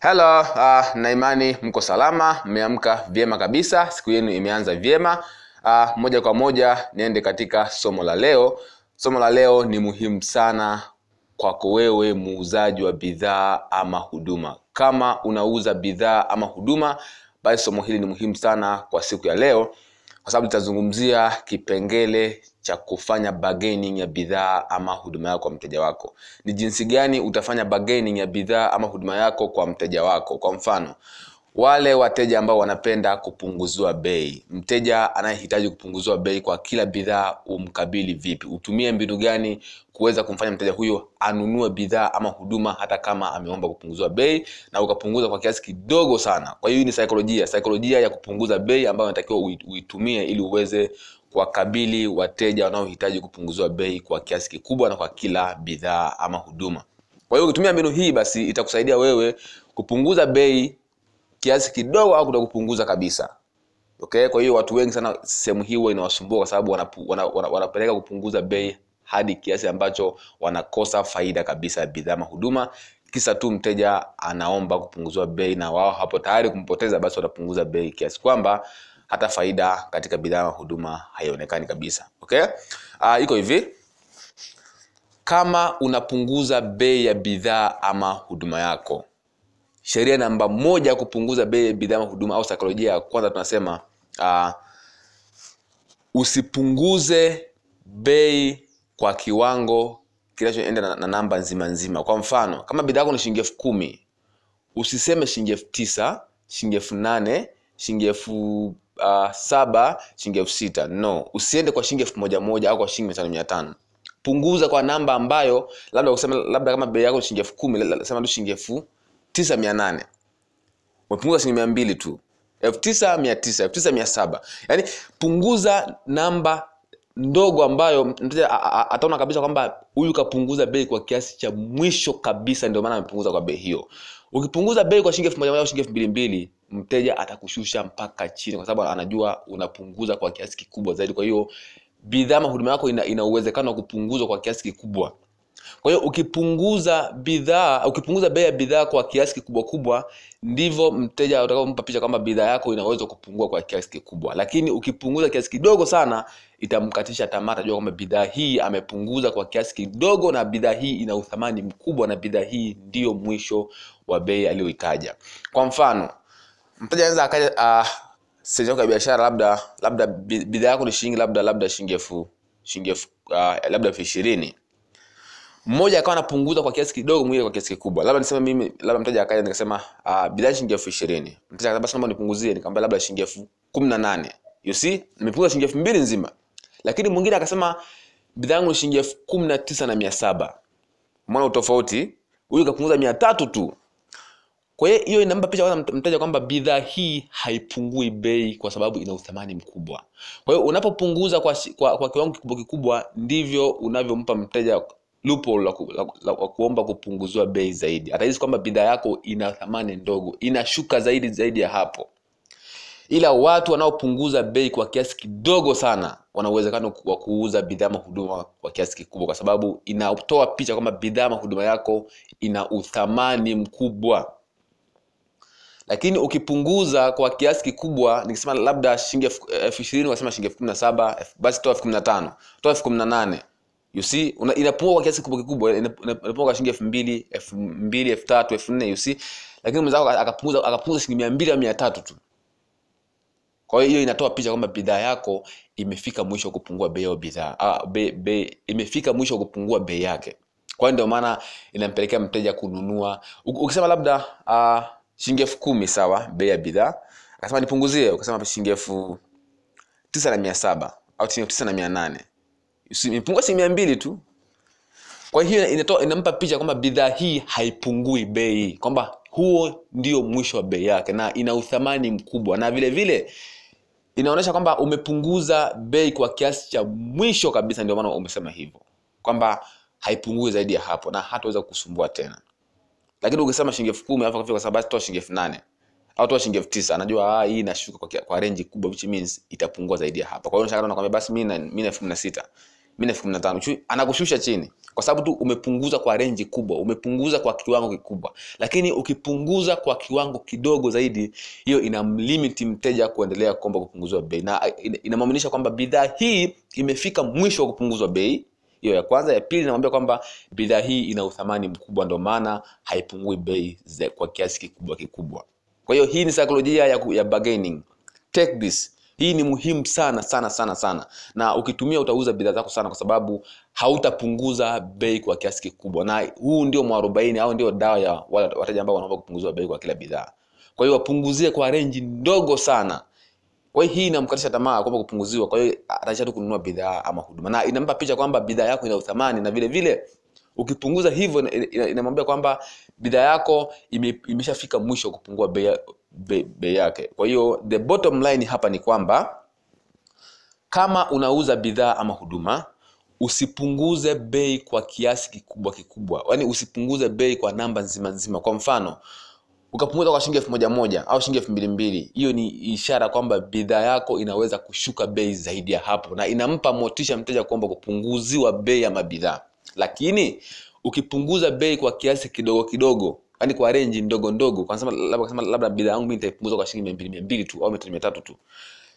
Hello, uh, na imani mko salama, mmeamka vyema kabisa, siku yenu imeanza vyema. Uh, moja kwa moja niende katika somo la leo. Somo la leo ni muhimu sana kwako wewe muuzaji wa bidhaa ama huduma. Kama unauza bidhaa ama huduma, basi somo hili ni muhimu sana kwa siku ya leo, kwa sababu tutazungumzia kipengele cha kufanya bargaining ya bidhaa ama huduma yako kwa mteja wako. Ni jinsi gani utafanya bargaining ya bidhaa ama huduma yako kwa mteja wako. Kwa mfano, wale wateja ambao wanapenda kupunguziwa bei, mteja anayehitaji kupunguziwa bei kwa kila bidhaa, umkabili vipi? Utumie mbinu gani kuweza kumfanya mteja huyo anunue bidhaa ama huduma hata kama ameomba kupunguziwa bei na ukapunguza kwa kiasi kidogo sana. Kwa hiyo ni saikolojia, saikolojia ya kupunguza bei ambayo unatakiwa uitumie ili uweze kuwakabili wateja wanaohitaji kupunguziwa bei kwa kiasi kikubwa na kwa kila bidhaa ama huduma. Kwa hiyo ukitumia mbinu hii, basi itakusaidia wewe kupunguza bei kiasi kidogo au kutokupunguza kabisa. Okay, kwa hiyo watu wengi sana sehemu hii huwa inawasumbua kwa sababu wanapeleka wana, wana, wana kupunguza bei hadi kiasi ambacho wanakosa faida kabisa ya bidhaa ama huduma, kisa tu mteja anaomba kupunguzwa bei na wao hapo tayari kumpoteza, basi watapunguza bei kiasi kwamba hata faida katika bidhaa na huduma haionekani kabisa. Okay, uh, iko hivi kama unapunguza bei ya bidhaa ama huduma yako, sheria namba moja ya kupunguza bei ya bidhaa huduma au saikolojia ya kwanza tunasema uh, usipunguze bei kwa kiwango kinachoenda na, na namba nzima nzima. Kwa mfano, kama bidhaa yako ni shilingi elfu kumi usiseme shilingi elfu tisa shilingi elfu nane shilingi elfu uh, saba shilingi elfu sita no, usiende kwa shilingi elfu moja moja au kwa shilingi mia tano mia tano punguza kwa namba ambayo labda kusema labda kama bei yako ni shilingi elfu kumi sema tu shilingi elfu tisa mia nane. Umepunguza shilingi mia mbili tu. Elfu tisa mia tisa elfu tisa mia saba. Yaani punguza namba ndogo ambayo mteja ataona kabisa kwamba huyu kapunguza bei kwa kiasi cha mwisho kabisa ndio maana amepunguza kwa bei hiyo. Ukipunguza bei kwa shilingi elfu moja au shilingi elfu mbili mbili mteja atakushusha mpaka chini kwa sababu anajua unapunguza kwa kiasi kikubwa zaidi. Kwa hiyo bidhaa ama huduma yako ina, ina uwezekano wa kupunguzwa kwa kiasi kikubwa kwa hiyo ukipunguza bidhaa ukipunguza bei ya bidhaa kwa kiasi kikubwa kubwa ndivyo mteja utakaompa picha kwamba bidhaa yako inaweza kupungua kwa kiasi kikubwa. Lakini ukipunguza kiasi kidogo sana itamkatisha tamaa atajua kwamba bidhaa hii amepunguza kwa kiasi kidogo na bidhaa hii ina uthamani mkubwa na bidhaa hii ndiyo mwisho wa bei aliyoitaja kwa mfano mteja anaweza akaja uh, ya biashara labda labda bidhaa yako ni shilingi labda labda shilingi elfu shilingi elfu uh, labda elfu ishirini mmoja akawa anapunguza kwa kiasi kidogo mwingine kwa kiasi kikubwa. Labda niseme mimi labda mteja akaja nikasema uh, bidhaa shilingi elfu ishirini. Mteja akasema basi naomba nipunguzie. Nikamwambia labda shilingi elfu kumi na nane. You see nimepunguza shilingi elfu mbili nzima. Lakini mwingine akasema bidhaa yangu ni shilingi elfu kumi na tisa na mia saba. Mwana utofauti? Huyu kapunguza mia tatu tu. Kwa hiyo hiyo inampa picha kwanza mteja kwamba bidhaa hii haipungui bei kwa sababu ina uthamani mkubwa. Kwa hiyo unapopunguza kwa, kwa, kwa kiwango kikubwa kikubwa ndivyo unavyompa mteja loophole la, ku, la, la, la kuomba kupunguziwa bei zaidi. Atahisi kwamba bidhaa yako ina thamani ndogo inashuka zaidi zaidi ya hapo. Ila watu wanaopunguza bei kwa kiasi kidogo sana wana uwezekano wa kuuza bidhaa mahuduma kwa kiasi kikubwa kwa sababu inatoa picha kwamba bidhaa mahuduma yako ina uthamani mkubwa. Lakini ukipunguza kwa kiasi kikubwa nikisema labda shilingi elfu ishirini unasema shilingi elfu kumi na saba basi toa elfu kumi na tano toa elfu kumi na nane you see una, inapungua kwa kiasi kikubwa kikubwa inapungua kwa shilingi elfu mbili elfu mbili elfu tatu elfu nne you see. Lakini mwenzako akapunguza akapunguza shilingi mia mbili au mia tatu tu. Kwa hiyo inatoa picha kwamba bidhaa yako imefika mwisho kupungua bei bidhaa. Ah, be, be, imefika mwisho kupungua bei yake. Kwa ndio maana inampelekea mteja kununua. Ukisema labda uh, shilingi elfu kumi sawa bei ya bidhaa akasema nipunguzie ukasema shilingi elfu tisa na mia saba au tisa na mia nane imepungua si mia mbili tu. Kwa hiyo inatoa inampa picha kwamba bidhaa hii haipungui bei kwamba huo ndio mwisho wa bei yake na ina uthamani mkubwa. Na vile vile inaonyesha kwamba umepunguza bei kwa kiasi cha mwisho kabisa ndio maana umesema hivyo kwamba haipungui zaidi ya hapo na hataweza kusumbua tena. Lakini ukisema shilingi elfu kumi alafu kafika sababu toa shilingi elfu nane au toa shilingi elfu tisa anajua ah, hii inashuka kwa, kwa renji kubwa which means itapungua zaidi ya hapa kwa hiyo nakwambia basi mimi na elfu kumi na sita mi Chu- anakushusha chini. Kwa sababu tu umepunguza kwa renji kubwa umepunguza kwa kiwango kikubwa. Lakini ukipunguza kwa kiwango kidogo zaidi hiyo inamlimiti mteja kuendelea kuomba kupunguzwa bei. Na inamwaminisha inamaanisha kwamba bidhaa hii imefika mwisho wa kupunguzwa bei hiyo ya kwanza. Ya pili namwambia kwamba bidhaa hii ina uthamani mkubwa ndio maana haipungui bei kwa kiasi kikubwa kikubwa. Kwa hiyo hii ni saikolojia ya, ya bargaining. Take this hii ni muhimu sana sana sana sana. Na ukitumia utauza bidhaa zako sana kwa sababu hautapunguza bei kwa kiasi kikubwa. Na huu ndio mwarobaini au ndio dawa ya wateja ambao wanaomba kupunguzwa bei kwa kila bidhaa. Kwa hiyo wapunguzie kwa renji ndogo sana. Kwa hiyo hii inamkatisha tamaa kwamba kupunguziwa. Kwa hiyo ataisha tu kununua bidhaa ama huduma. Na inampa picha kwamba bidhaa yako ina uthamani na vile vile ukipunguza hivyo ina- ina- inamwambia kwamba bidhaa yako ime, imeshafika mwisho kupungua bei be, bei yake. Kwa hiyo the bottom line hapa ni kwamba kama unauza bidhaa ama huduma usipunguze bei kwa kiasi kikubwa kikubwa. Yaani usipunguze bei kwa namba nzima nzima. Kwa mfano ukapunguza kwa shilingi elfu moja moja au shilingi elfu mbili mbili hiyo ni ishara kwamba bidhaa yako inaweza kushuka bei zaidi ya hapo na inampa motisha mteja kuomba kupunguziwa bei ya mabidhaa lakini ukipunguza bei kwa kiasi kidogo kidogo yani kwa renji ndogo ndogo labda labda bidhaa yangu mimi nitaipunguza kwa shilingi mia mbili mia mbili tu au mia tatu tu.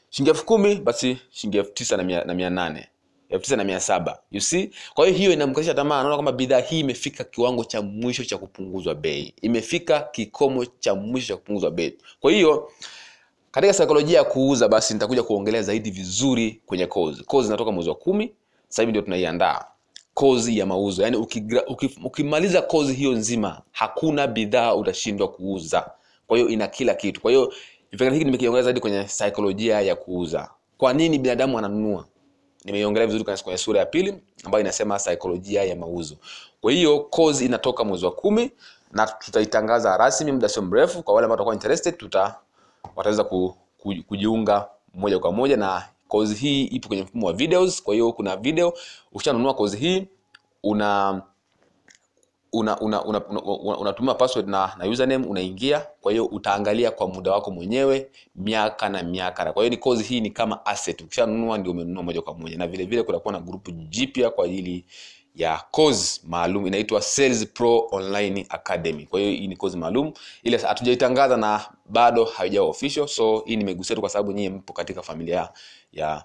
Shilingi elfu kumi basi shilingi elfu tisa na mia, na mia nane. Elfu tisa na mia saba you see? Kwa hiyo hiyo inamkatisha tamaa anaona kwamba bidhaa hii imefika kiwango cha mwisho cha kupunguzwa bei. Imefika kikomo cha mwisho cha kupunguzwa bei. Kwa hiyo katika saikolojia ya kuuza basi nitakuja kuongelea zaidi vizuri kwenye kozi. Kozi inatoka mwezi wa kumi sasa hivi ndio tunaiandaa kozi ya mauzo. Yaani ukimaliza kozi hiyo nzima hakuna bidhaa utashindwa kuuza. Kwa hiyo ina kila kitu. Kwa hiyo vipengele hiki nimekiongelea zaidi kwenye saikolojia ya kuuza. Kwa nini binadamu ananunua? Nimeiongelea vizuri kwenye sura ya pili ambayo inasema saikolojia ya mauzo. Kwa hiyo kozi inatoka mwezi wa kumi na tutaitangaza rasmi muda sio mrefu. Kwa wale ambao watakuwa interested tuta wataweza ku, ku, kujiunga moja kwa moja na kozi hii ipo kwenye mfumo wa videos kwa hiyo kuna video ukishanunua kozi hii una una una una, una, una, password na, na username unaingia kwa hiyo utaangalia kwa muda wako mwenyewe miaka na miaka. Kwa hiyo ni kozi hii ni kama asset. Ukishanunua ndio umenunua moja kwa moja. Na vile vile kutakuwa na grupu jipya kwa ajili ya course maalum inaitwa Sales Pro Online Academy. Kwa hiyo hii ni course maalum, ile hatujaitangaza na bado haijawa official, so hii nimegusia tu kwa sababu nyinyi mpo katika familia ya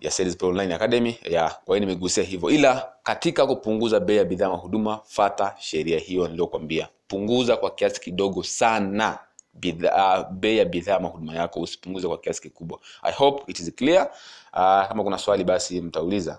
ya Sales Pro Online Academy ya kwa hiyo nimegusia hivyo, ila katika kupunguza bei ya bidhaa na huduma, fata sheria hiyo niliyokuambia, punguza kwa kiasi kidogo sana bidhaa bei ya bidhaa ama huduma yako, usipunguze kwa kiasi kikubwa. I hope it is clear. Uh, kama kuna swali basi mtauliza.